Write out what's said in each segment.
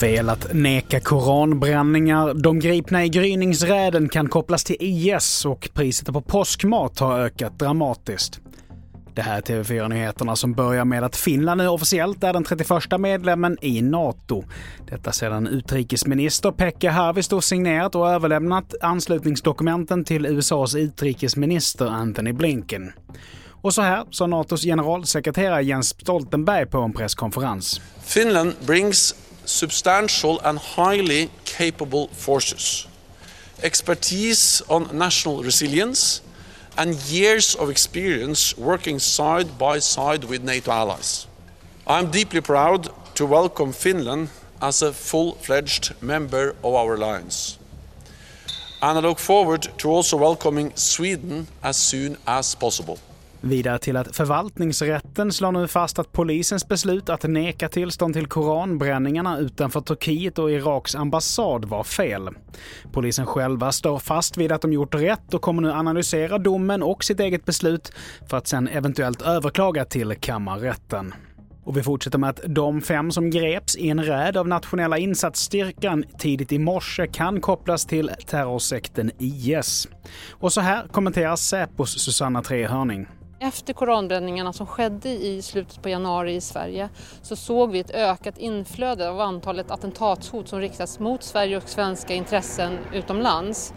Fel att neka koranbränningar. De gripna i gryningsräden kan kopplas till IS och priset på påskmat har ökat dramatiskt. Det här är TV4-nyheterna som börjar med att Finland nu officiellt är den 31 medlemmen i NATO. Detta sedan utrikesminister Pekka Haavisto signerat och överlämnat anslutningsdokumenten till USAs utrikesminister Anthony Blinken. Och så här sa NATOs generalsekreterare Jens Stoltenberg på en presskonferens. Finland brings substantial and highly capable forces, expertise on national resilience and years of experience working side by side with NATO allies. I'm deeply proud to welcome Finland as a full-fledged member of our alliance. And I look forward to also welcoming Sweden as soon as possible. Vidare till att förvaltningsrätten slår nu fast att polisens beslut att neka tillstånd till koranbränningarna utanför Turkiet och Iraks ambassad var fel. Polisen själva står fast vid att de gjort rätt och kommer nu analysera domen och sitt eget beslut för att sen eventuellt överklaga till kammarrätten. Och vi fortsätter med att de fem som greps i en räd av nationella insatsstyrkan tidigt i morse kan kopplas till terrorsekten IS. Och så här kommenterar Säpos Susanna Trehörning. Efter koranbränningarna som skedde i slutet på januari i Sverige så såg vi ett ökat inflöde av antalet attentatshot som riktats mot Sverige och svenska intressen utomlands.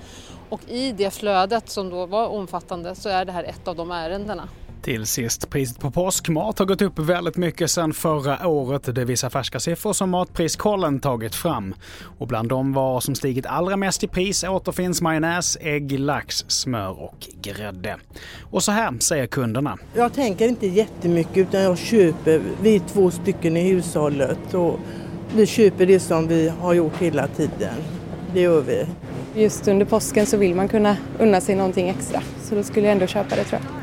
Och i det flödet som då var omfattande så är det här ett av de ärendena. Till sist, priset på påskmat har gått upp väldigt mycket sedan förra året. Det visar färska siffror som Matpriskollen tagit fram. Och bland de varor som stigit allra mest i pris återfinns majonnäs, ägg, lax, smör och grädde. Och så här säger kunderna. Jag tänker inte jättemycket utan jag köper, vi är två stycken i hushållet och vi köper det som vi har gjort hela tiden. Det gör vi. Just under påsken så vill man kunna unna sig någonting extra så då skulle jag ändå köpa det tror jag.